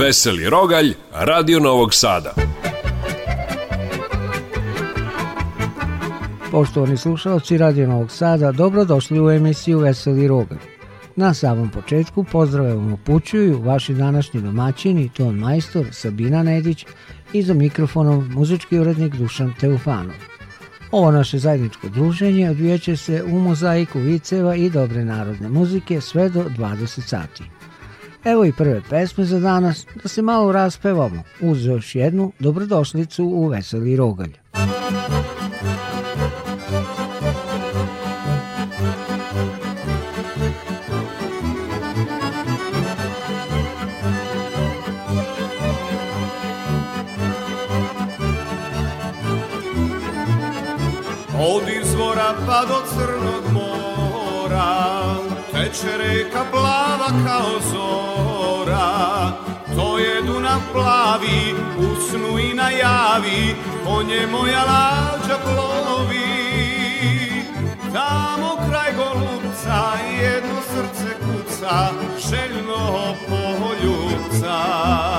Veseli Rogalj, Radio Novog Sada. Poštovani slušalci Radio Novog Sada, dobrodošli u emisiju Veseli Rogalj. Na samom početku pozdrave vam upućuju vaši današnji domaćini, ton majstor Sabina Nedić i za mikrofonom muzički urednik Dušan Teufanov. Ovo naše zajedničko druženje odvijeće se u mozaiku viceva i dobre narodne muzike sve do 20 sati. Evo i prve pesme za danas, da se malo raspevamo, uz još jednu dobrodošlicu u Veseli Rogalj. Od izvora pa do crna već reka plava kao zora To je Dunav plavi, usnu i najavi, Po nje moja lađa plovi Tamo kraj golubca jedno srce kuca Željno poljubca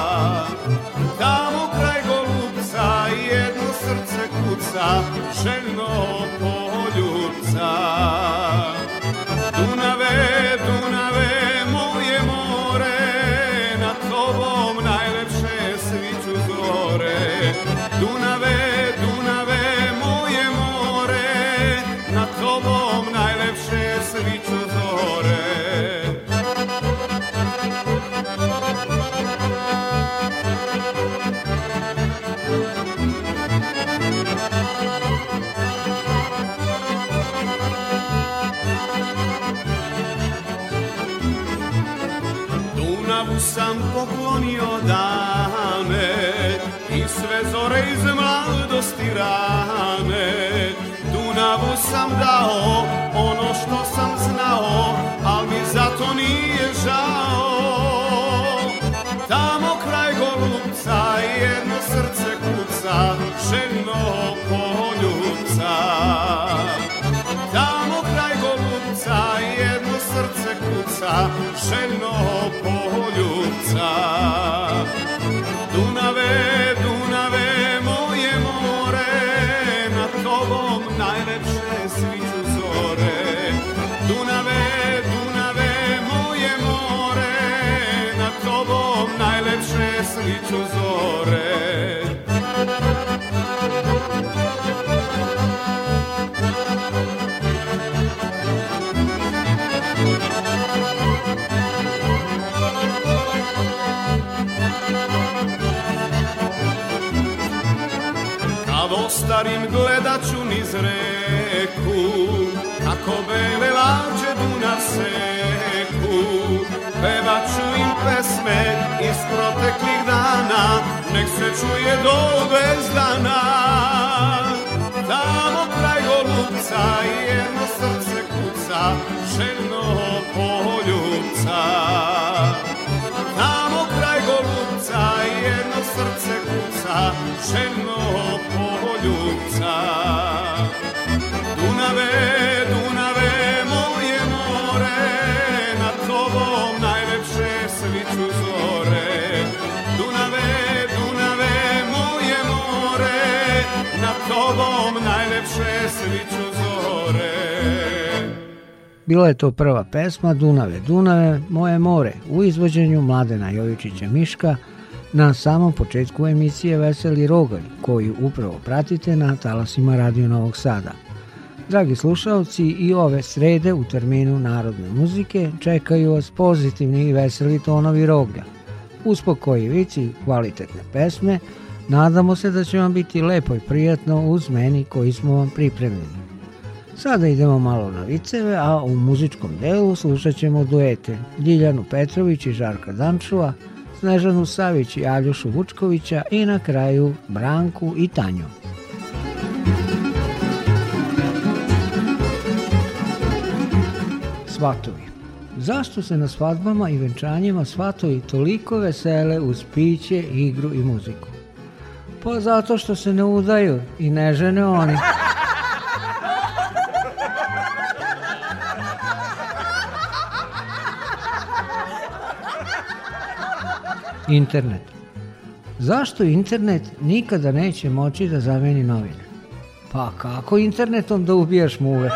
nije žao Tamo kraj golubca jedno srce kuca Željno poljubca Tamo kraj golubca jedno srce kuca Željno poljubca pesnicu zore kad ostarim gledat ću niz reku Kako bele lađe Dunav seku Pevat im pesme iz proteklih dana Nek se čuje do bezdana Tamo kraj golubca jedno srce kuca Željno poljubca srce kuca, ženo poljuca. Dunave, Dunave, moje more, na tobom najlepše sviću zore. Dunave, Dunave, moje more, na tobom najlepše sviću zore. Bila je to prva pesma Dunave, Dunave, moje more u izvođenju Mladena Jovičića Miška, na samom početku emisije Veseli Rogalj, koji upravo pratite na talasima Radio Novog Sada. Dragi slušalci, i ove srede u terminu narodne muzike čekaju vas pozitivni i veseli tonovi roglja. Uspokojivići kvalitetne pesme, nadamo se da će vam biti lepo i prijatno uz meni koji smo vam pripremili. Sada idemo malo na viceve, a u muzičkom delu slušat ćemo duete Ljiljanu Petrović i Žarka Dančuva – Snežanu Savić i Aljušu Vučkovića i na kraju Branku i Tanju. Svatovi Zašto se na svadbama i venčanjima svatovi toliko vesele uz piće, igru i muziku? Pa zato što se ne udaju i ne žene oni. internet. Zašto internet nikada neće moći da zameni novine? Pa kako internetom da ubijaš muve?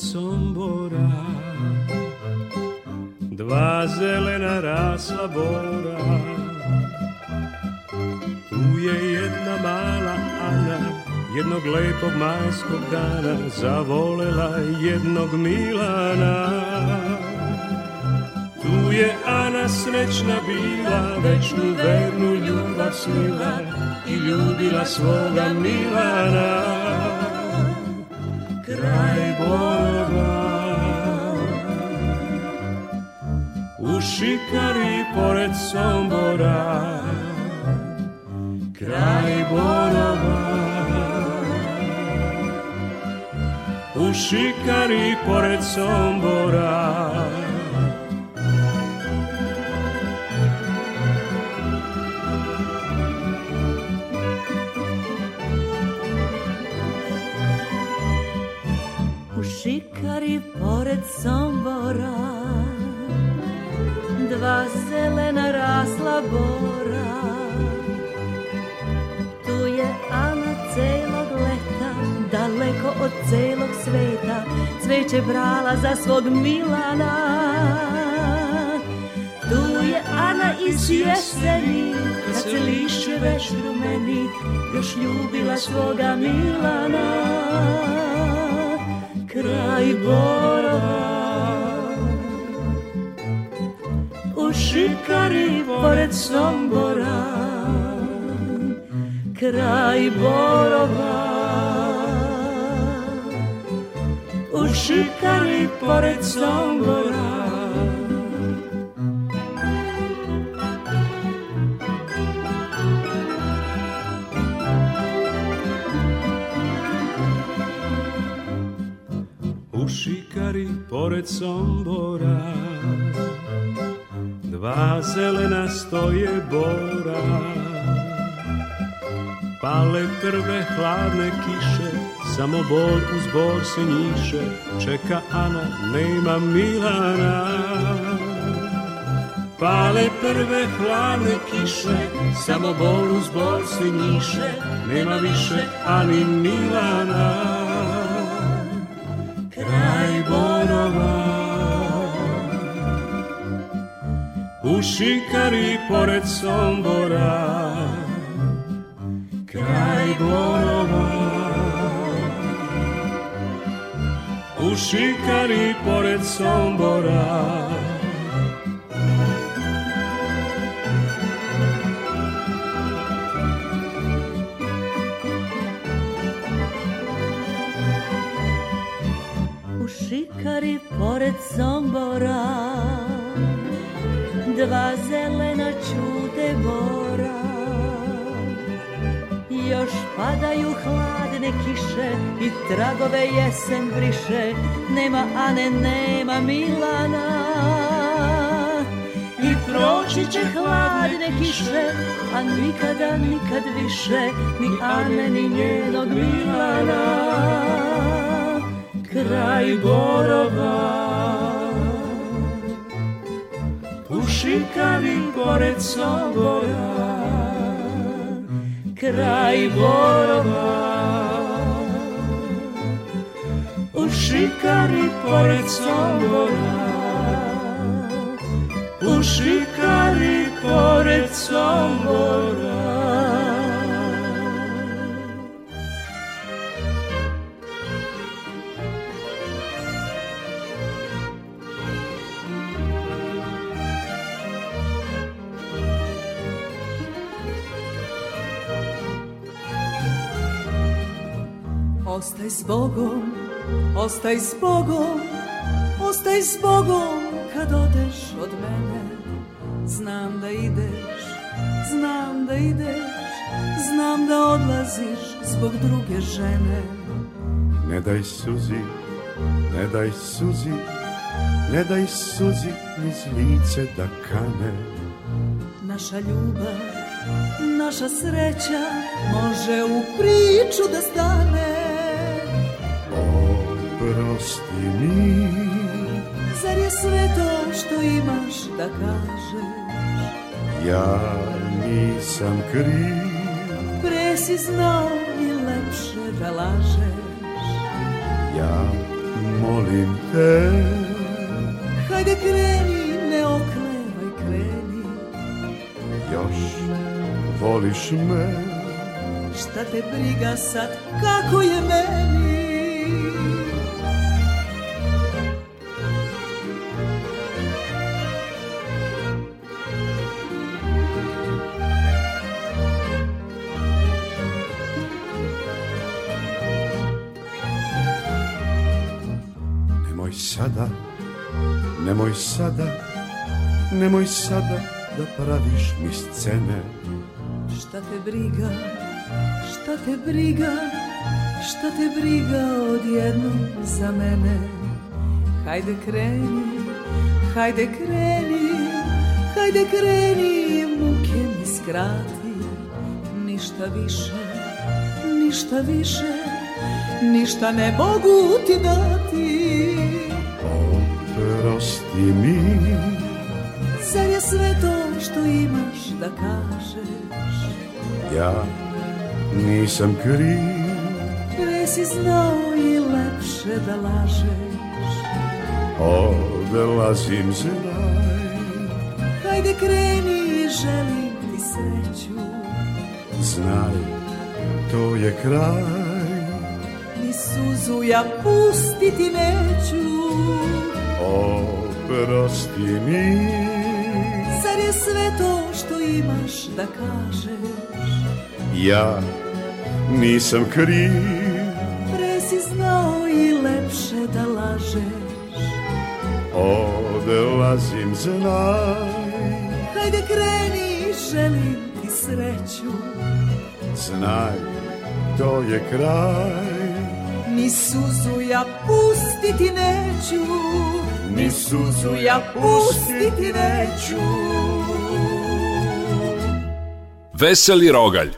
od Sombora Dva zelena rasla bora Tu je jedna mala Ana Jednog lepog majskog dana Zavolela jednog Milana Tu je Ana srećna bila Večnu vernu ljubav snila I ljubila svoga Milana Kraj Bora šikari pored Sombora, kraj Borova. U šikari pored Sombora, drva selena rasla bora Tu je Ana celog leta, daleko od celog sveta Cveće brala za svog Milana Tu je Ana iz jeseni, kad se lišće već rumeni Još ljubila svoga Milana Kraj borova šikari pored Sombora kraj Borova u šikari pored Sombora U šikari pored Sombora Dva zelena stoje bora Pale prve hladne kiše Samo bol uz bol se njiše Čeka Ana, nema Milana Pale prve hladne kiše Samo bol uz bol se njiše Nema više Ani Milana šikari pored Sombora, kraj Borova. U šikari pored Sombora, U šikari pored Sombora dva zelena čude mora Još padaju hladne kiše i tragove jesen briše Nema Ane, nema Milana I proći će hladne kiše, a nikada, nikad više Ni Ane, ni njenog Milana Kraj Borova šikavim pored Sombora, kraj Borova. U šikari pored Sombora, u šikari pored Sombora. Ostaj s Bogom, ostaj s Bogom, ostaj s Bogom kad odeš od mene. Znam da ideš, znam da ideš, znam da odlaziš zbog druge žene. Ne daj suzi, ne daj suzi, ne daj suzi niz lice da kane. Naša ljubav, naša sreća može u priču da stane prosti mi Zar je sve to što imaš da kažeš Ja nisam kriv Pre si znao i lepše da lažeš Ja molim te Hajde kreni, ne oklevaj, kreni Još voliš me Šta te briga sad, kako je meni sada, nemoj sada da praviš mi scene. Šta te briga, šta te briga, šta te briga odjednom za mene. Hajde kreni, hajde kreni, hajde kreni, muke mi skrati. Ništa više, ništa više, ništa ne mogu ti dati i mi Zar je sve to što imaš da kažeš? Ja nisam kriv Pre si znao i lepše da lažeš Odelazim zelaj Hajde kreni i želim ti sreću Znaj, to je kraj Ni suzu ja pustiti neću Oh prosti mi Zar je sve to što imaš da kažeš Ja nisam kriv Pre si znao i lepše da lažeš Odlazim znaj Hajde kreni želim ti sreću Znaj to je kraj Ni suzu ja pustiti neću ni suzu ja pustiti neću Veseli rogalj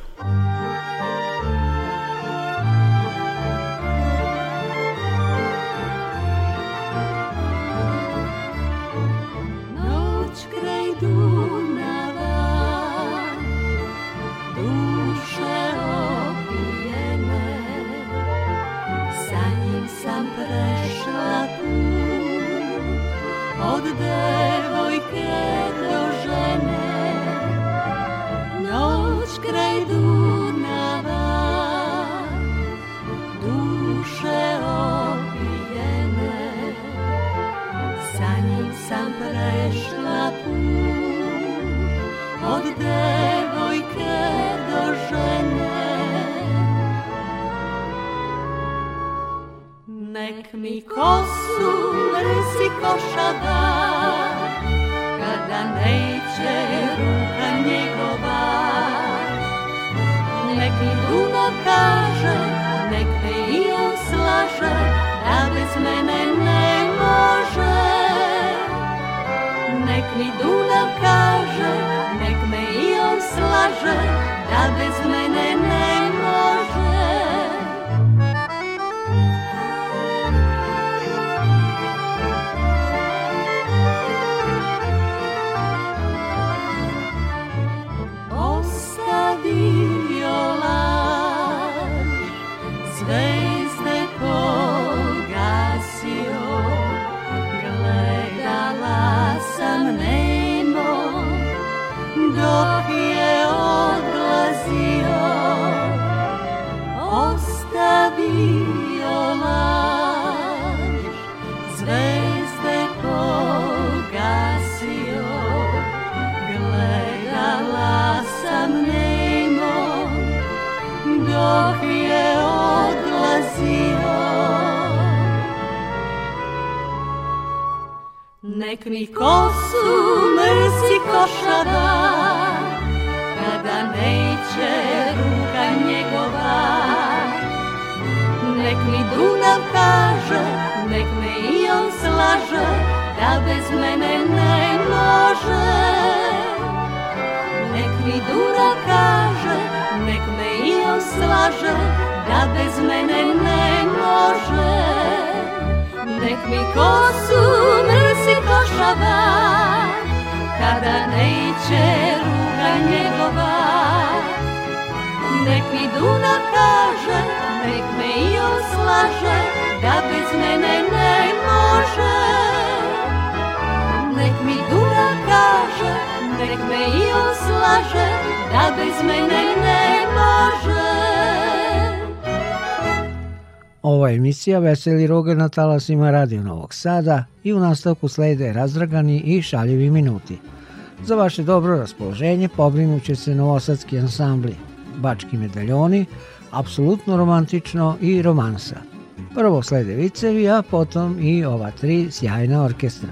emisija Veseli Roger na talasima Radio Novog Sada i u nastavku slede razdragani i šaljivi minuti. Za vaše dobro raspoloženje pobrinuće se novosadski ansambli Bački medaljoni, apsolutno romantično i romansa. Prvo slede vicevi, a potom i ova tri sjajna orkestra.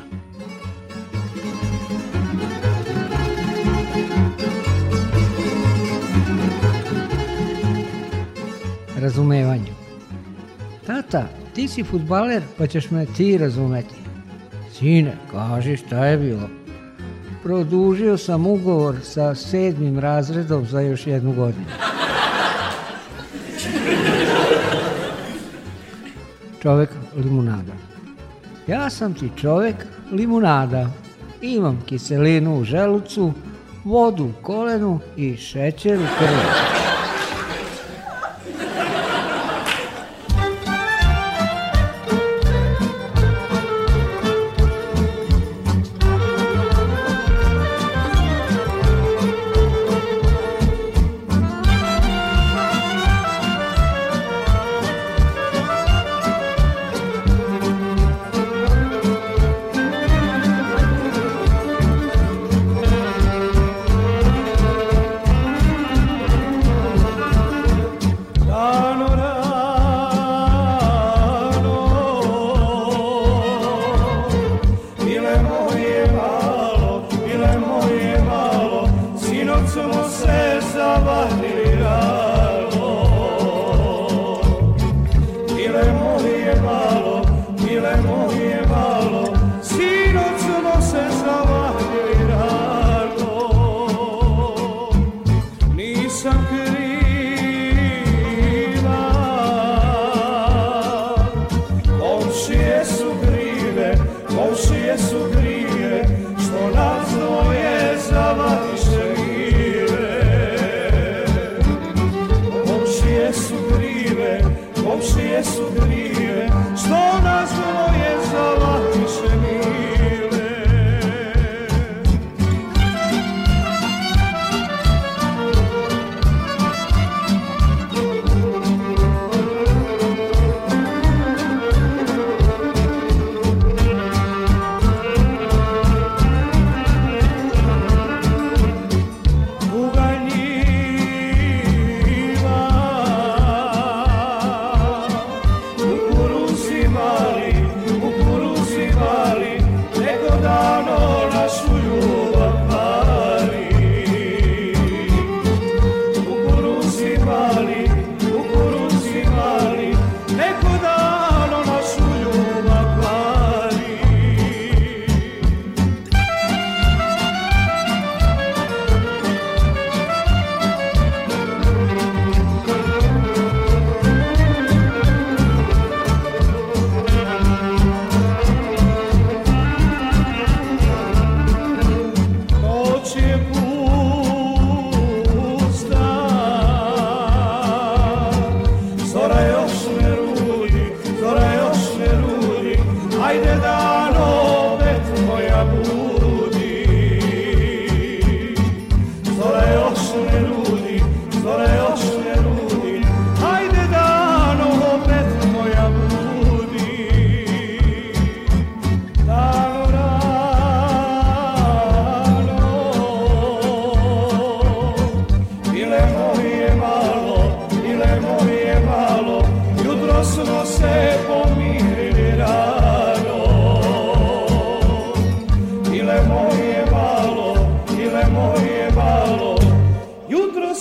Razumevanje tata, ti si futbaler, pa ćeš me ti razumeti. Sine, kaži šta je bilo. Produžio sam ugovor sa sedmim razredom za još jednu godinu. Čovek limunada. Ja sam ti čovek limunada. Imam kiselinu u želucu, vodu u kolenu i šećer u krvi.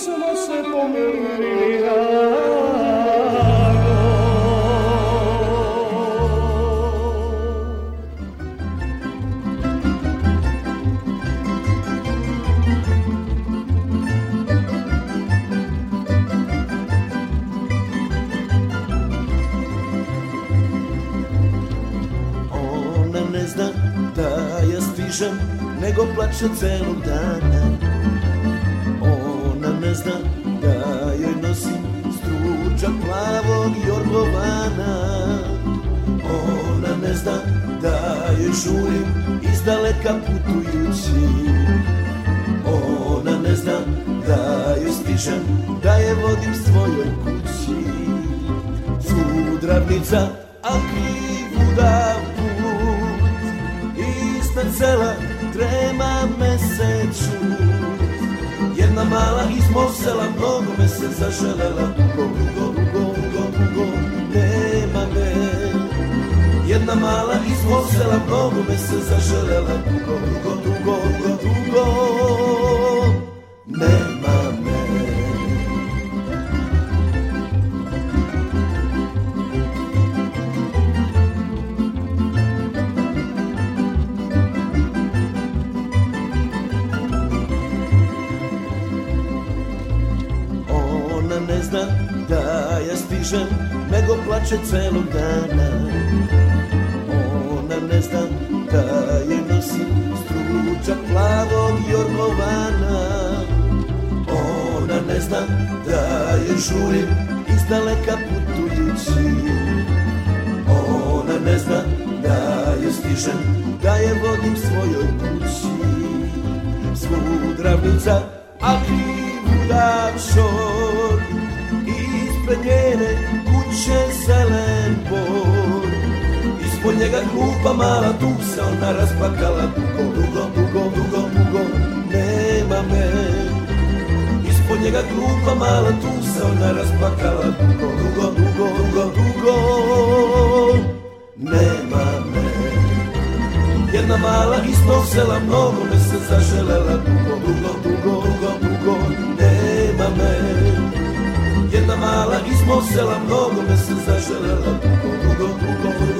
smo se pomerili rano. Ona ne zna da ja stižem, nego plače celog dana žuri iz daleka putujući Ona ne zna da ju stižem, da je vodim svojoj kući Sudravnica, a krivuda put Ispred sela trema meseču Jedna mala iz mog sela mnogo me se zaželela Dugo, dugo, dugo, dugo, dugo, nema me Jedna mala smo sela mnogo me se zaželela dugo, dugo, dugo, dugo, dugo nema me Ona ne zna da ja stižem, nego plače celog dana žuri iz daleka putujući Ona ne zna da je stižem, da je vodim svojoj kući Svu dravnica, a krivu dav šor Ispred njene kuće zelen bor Ispod njega klupa mala, tu ona raspakala Dugo, dugo, dugo, dugo, dugo, nema me od njega glupa mala tu se ona rasplakala dugo, dugo, dugo, dugo, dugo nema me jedna mala iz tog sela mnogo me se zaželela dugo, dugo, dugo, dugo, dugo nema me jedna mala iz mog sela mnogo me se zaželela dugo, dugo, dugo, dugo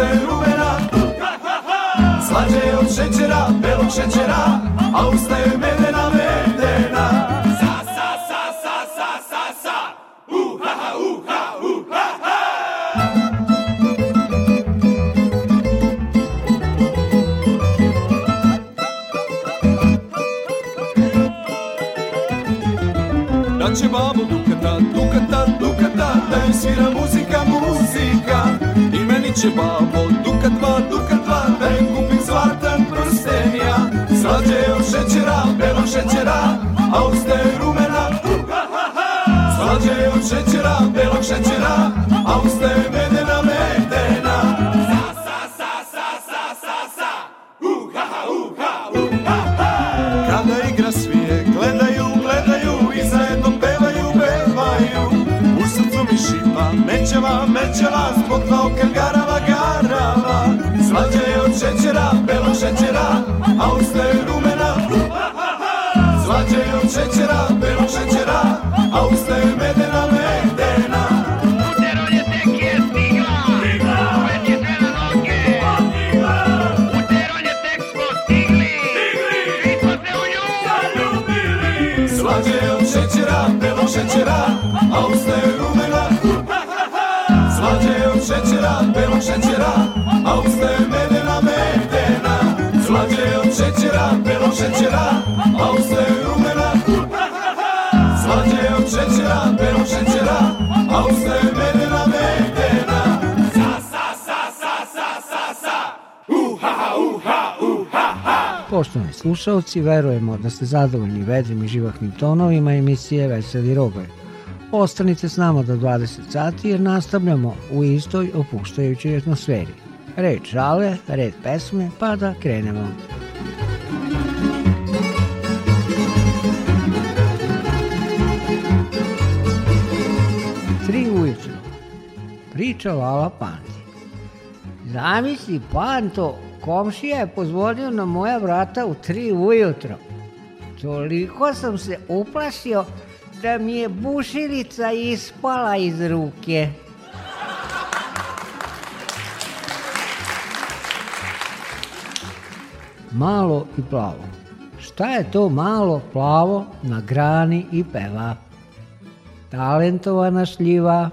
ostaje rumena Slađe od šećera, belog šećera A ustaje mene biće babo Duka dva, duka dva, da im kupim zlatan prsten ja Slađe je od šećera, belo šećera, a ostaje rumena Slađe je od šećera, belog šećera, a ostaje od šećera, a ustaje medena medena. Slađe je od šećera, belog šećera, a ustaje rumena kurna. Slađe je od šećera, belog šećera, a ustaje medena medena. Sa, sa, sa, sa, sa, sa, sa. Uha, uha, uha, ha. Poštovani slušalci, verujemo da ste zadovoljni vedrim i živahnim tonovima emisije Veseli Rogovi ostanite s nama do 20 sati jer nastavljamo u istoj opuštajućoj atmosferi. Red žale, red pesme, pa da krenemo. Tri ujutro. Priča Lala Panti. Zamisli Panto, komšija je pozvonio na moja vrata u tri ujutro. Toliko sam se uplašio da mi je buširica ispala iz ruke. Malo i plavo. Šta je to malo plavo na grani i peva? Talentovana šljiva.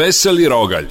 Veseli Rogalj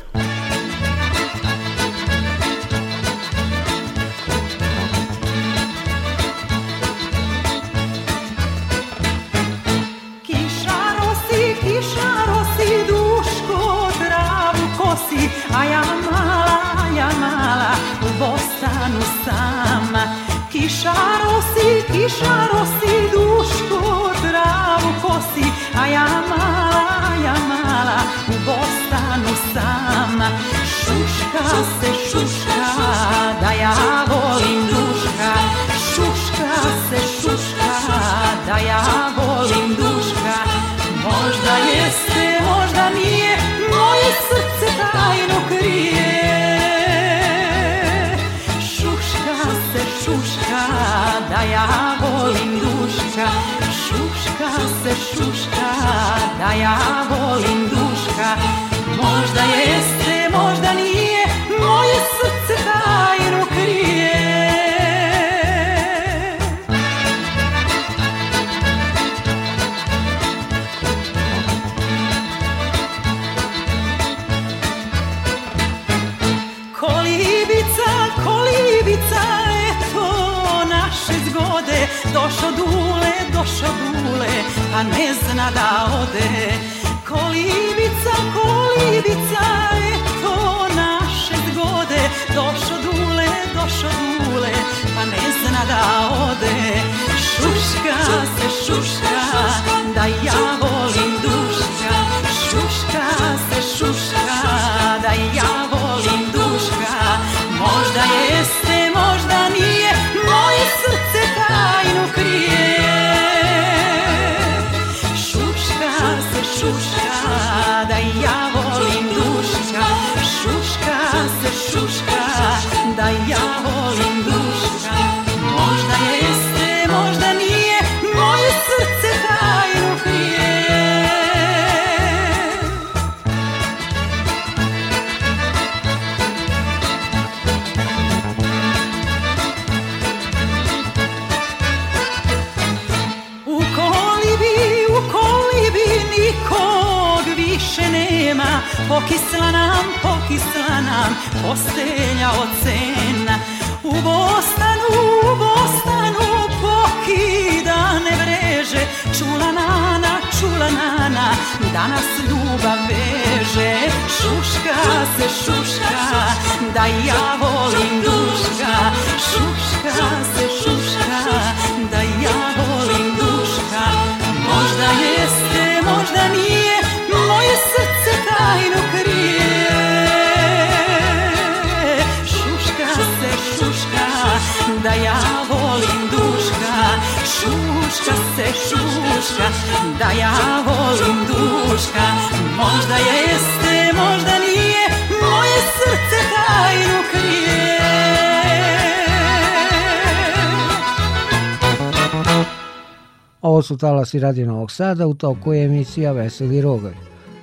Ovo su talasi Radio Novog Sada, u toku je emisija Veseli rogovi.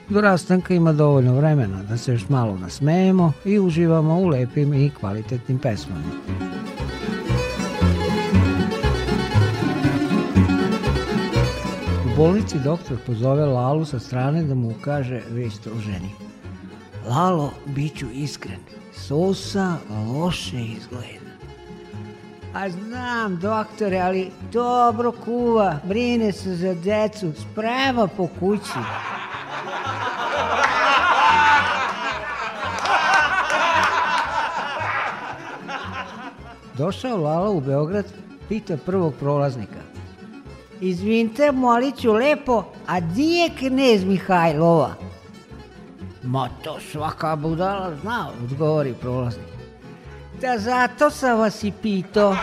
Do rastanka ima dovoljno vremena da se još malo nasmejemo i uživamo u lepim i kvalitetnim pesmama. U bolnici doktor pozove Lalu sa strane da mu kaže vi ste oženi. Lalo, bit ću iskren, Sosa loše izgleda. A znam, doktore, ali dobro kuva, brine se za decu, sprema po kući. Došao Lala u Beograd, pita prvog prolaznika. Izvinite, molit lepo, a di je knez Mihajlova? Ma to svaka budala zna, odgovori prolaznik. Da esatto, stava sipito.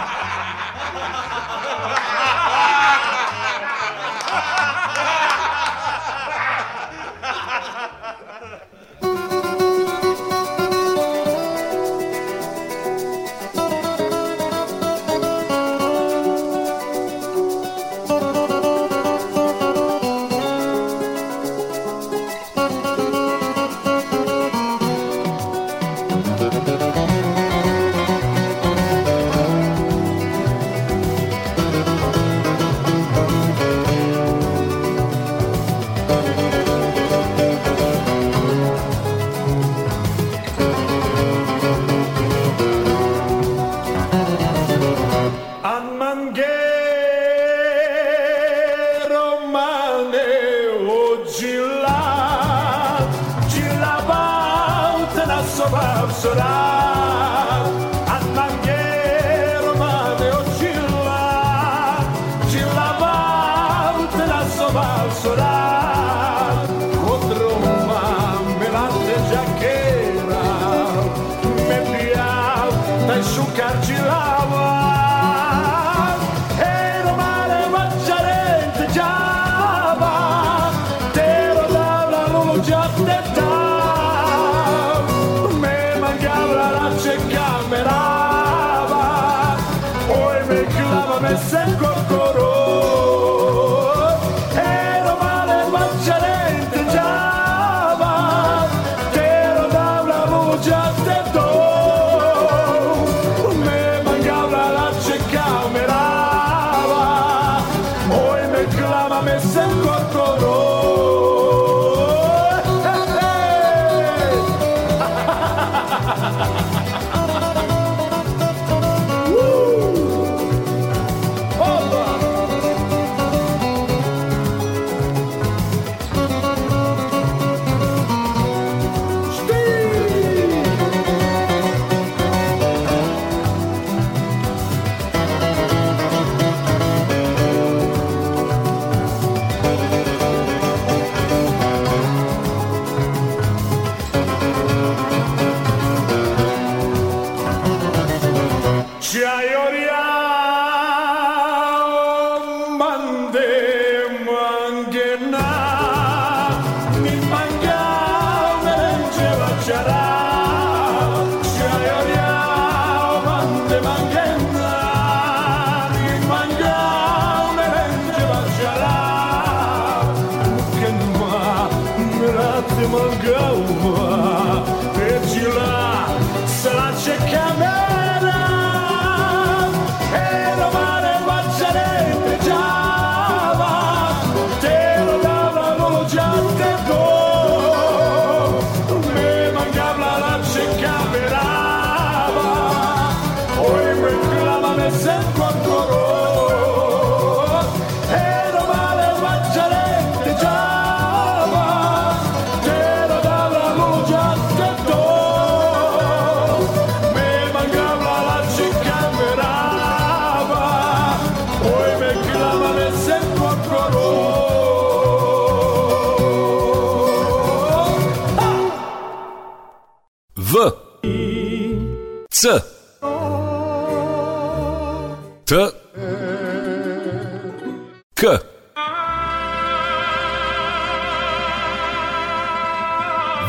T, K,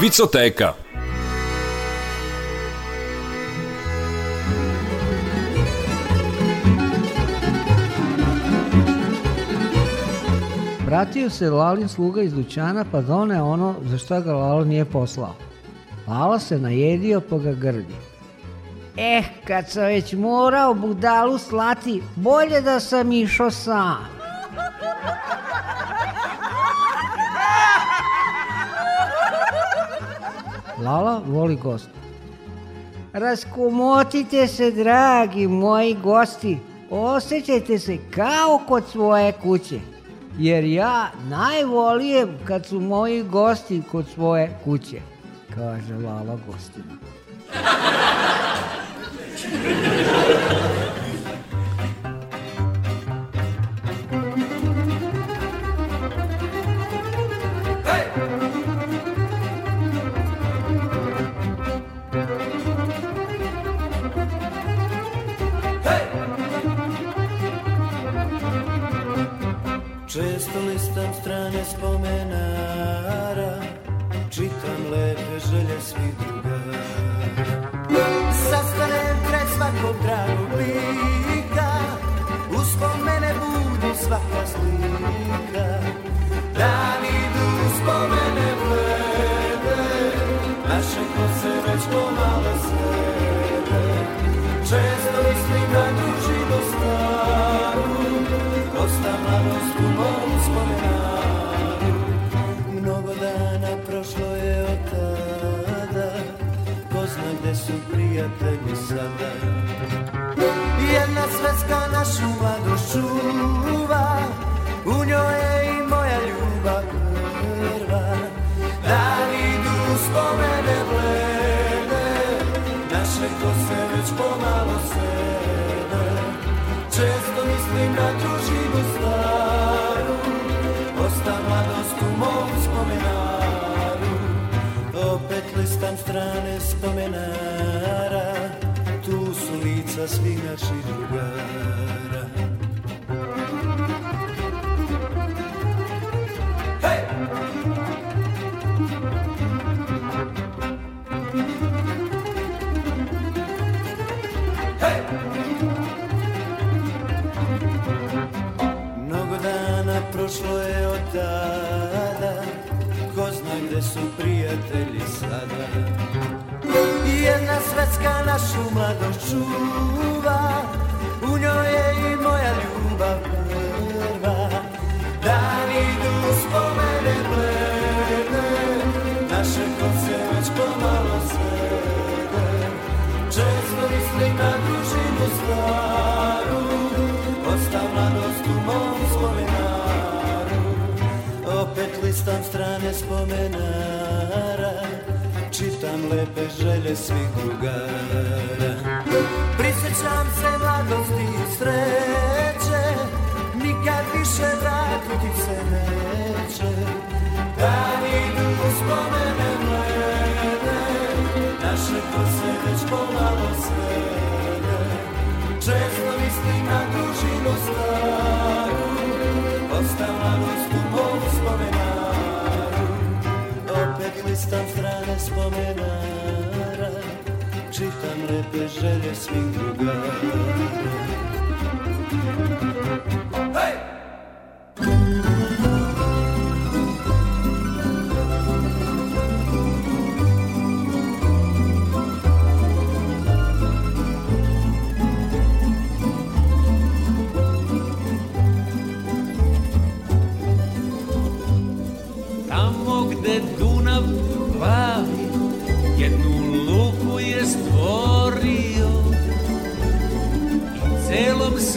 Vicoteka. Vratio se Lalin sluga iz Lučana pa doneo ono za što ga Lalo nije poslao. Lalo se najedio pa ga grdio. Eh, kad sam već morao budalu slati, bolje da sam išao sam. Lala voli gost. Raskomotite se, dragi moji gosti. Osećajte se kao kod svoje kuće. Jer ja najvolijem kad su moji gosti kod svoje kuće. Kaže Lala gostima. Često listam strane spomenara Čitam lepe želje svih drugih nekog dragog lika Uspomene budu svaka slika Dan idu uspomene plede Naše kose već pomalo sede Često mislim da tu život staru Osta mladost u moru su prijatelji sada Jedna sveska našu mladost čuva U njoj je i moja ljubav prva Dan idu spomene blede Naše kose već pomalo sede Često mislim na tu Spram strane spomenara Tu su lica svih naših drugara su prijatelji sada I jedna svetska našu mladost čuva U njoj je i moja ljubav prva Dan idu spomene blede Naše kod se već pomalo svede Često mislim na druge Listam strane spomenara Čitam lepe želje svih drugara Prisjećam se mladosti i sreće Nikad više vratiti se neće Dani idu spomene mlede Naše kose već polalo svede Često mislim na družinu staru Ostavlja vojsku mogu spomenara listam strane spomenara Čitam lepe želje svih drugara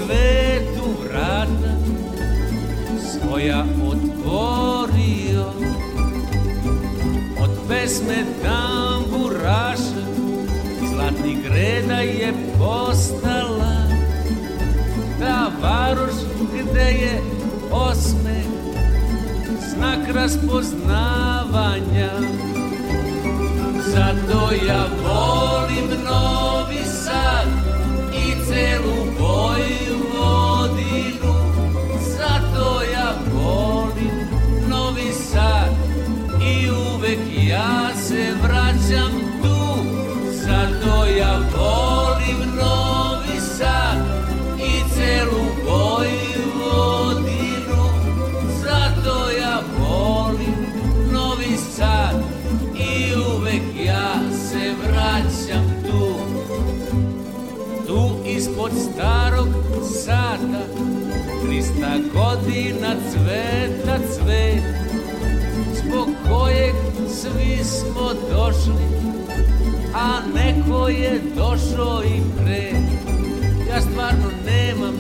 svetu vrata svoja otvorio od pesme tamburaša zlatnih greda je postala ta varoš gde je osme znak raspoznavanja zato ja volim Novi Sad selo boi. sveta cvet Zbog kojeg svi smo došli A neko je došao i pre Ja stvarno nemam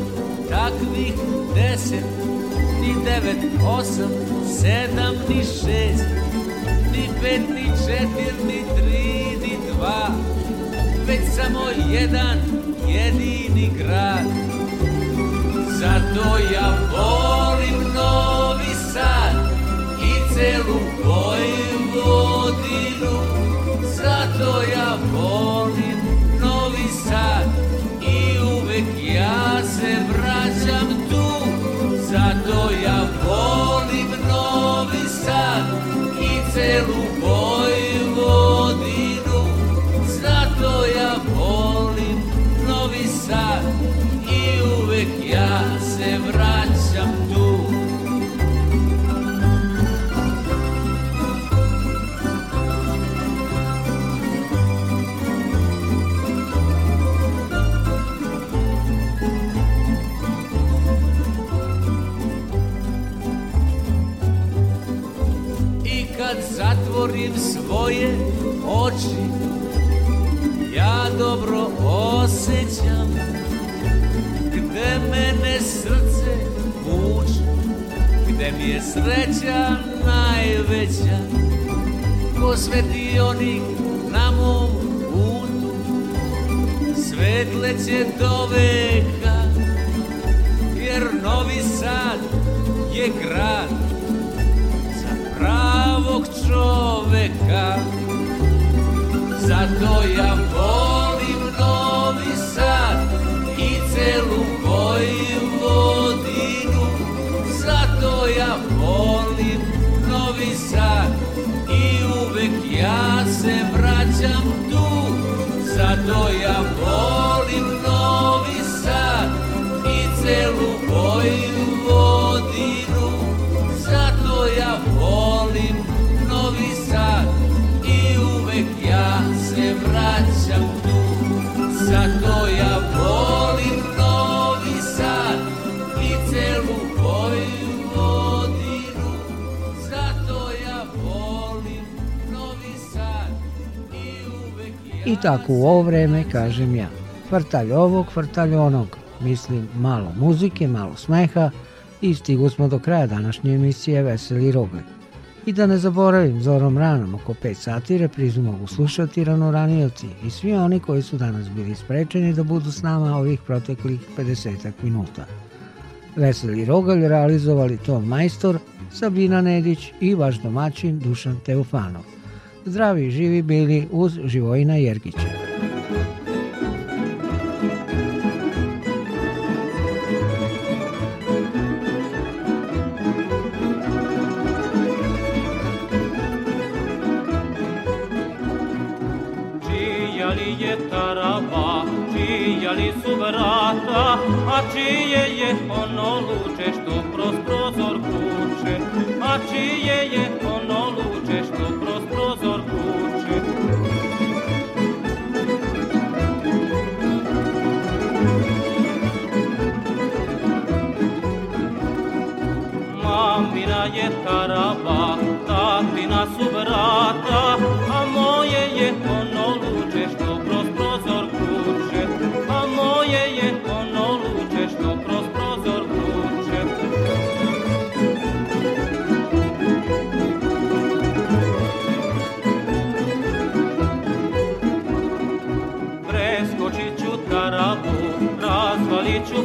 takvih deset Ni devet, osam, sedam, ni šest Ni pet, ni četir, ni tri, ni dva Već samo jedan jedini grad Zato ja volim Novi Sad i celu Vojvodinu. Zato ja volim Novi Sad i uvek ja se vraćam tu. Zato ja volim Novi Sad i celu tvoje oči ja dobro osjećam Gde mene srce vuče Gde mi je sreća najveća Ko svetionik na mom putu Svetleće do veka Jer Novi Sad je grad pravog čoveka Zato ja volim Novi Sad i celu Vojvodinu Zato ja volim Novi Sad i uvek ja se vraćam tu Zato ja volim Novi Sad i celu Vojvodinu I tako u ovo vreme, kažem ja, kvrtalj ovog, kvartalj onog. Mislim, malo muzike, malo smeha i stigu smo do kraja današnje emisije Veseli Roblj. I da ne zaboravim, zorom ranom oko 5 sati reprizu mogu slušati ranoranioci i svi oni koji su danas bili sprečeni da budu s nama ovih proteklih 50 minuta. Veseli Rogalj realizovali Tom Majstor, Sabina Nedić i vaš domaćin Dušan Teofanov. Zdravi živi bili uz Živojina Jergića. vrata, a čije je ono luče što kroz prozor kuče, a čije je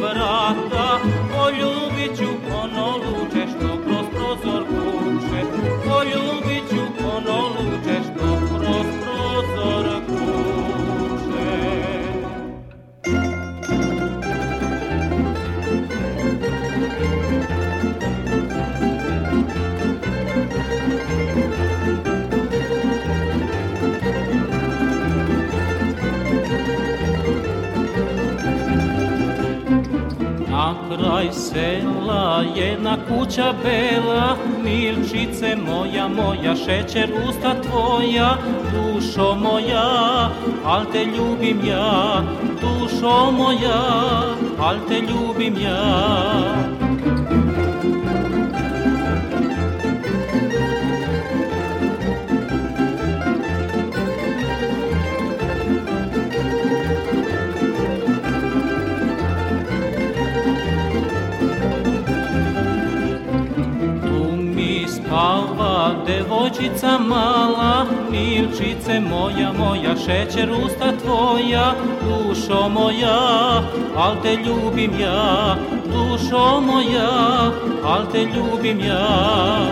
thought. kraj sela jedna kuća bela Milčice moja, moja, šećer usta tvoja Dušo moja, al te ljubim ja Dušo moja, al te ljubim ja djevojčica mala, milčice moja, moja, šećer usta tvoja, dušo moja, al te ljubim ja, dušo moja, al te ljubim ja.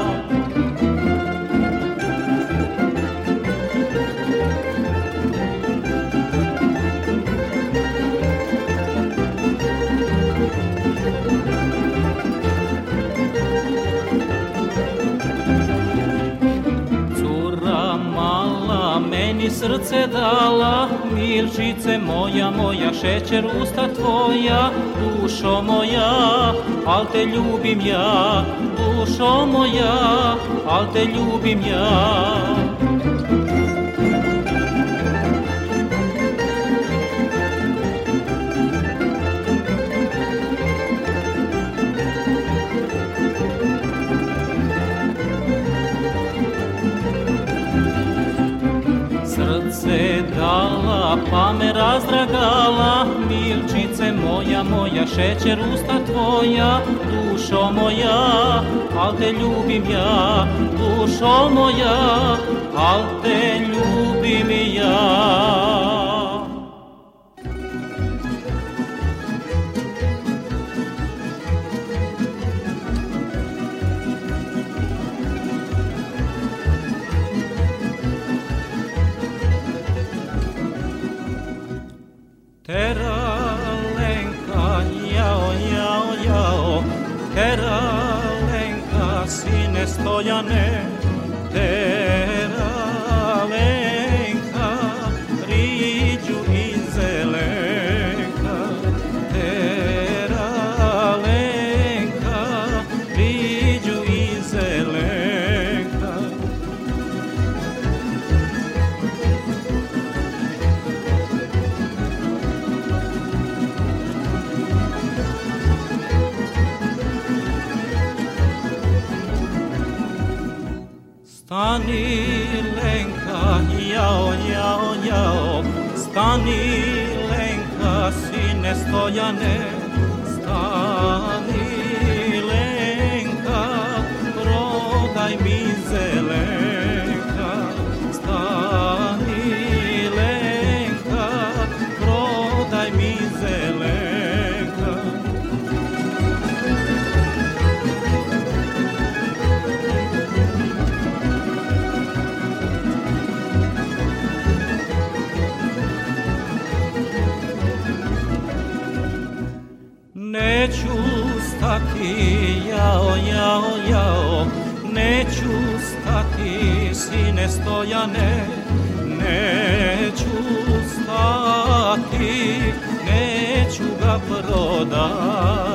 srce dala, milčice moja, moja, šećer usta tvoja, dušo moja, al te ljubim ja, dušo moja, al te ljubim ja. pala, pa me razdragala, milčice moja, moja, šećer usta tvoja, dušo moja, al te ljubim ja, dušo moja, al te ljubim ja. Heralenka, sine Stojane, te što ja ne, neću stati, neću ga prodati.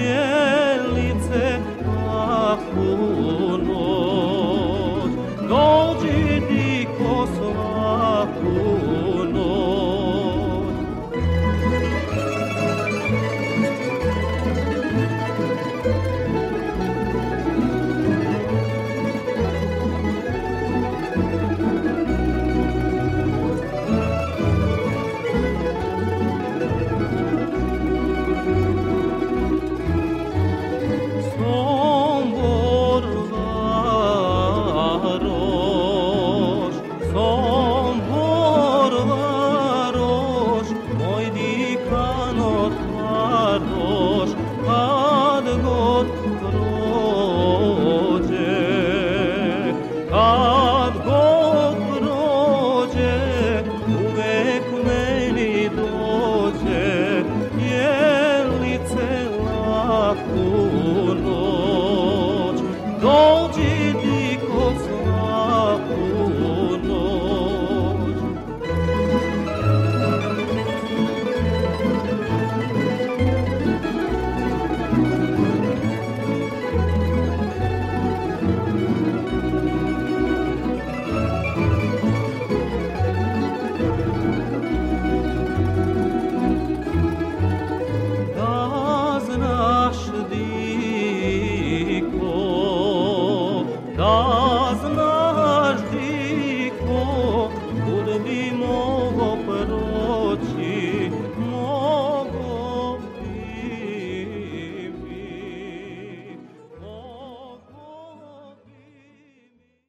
yeah.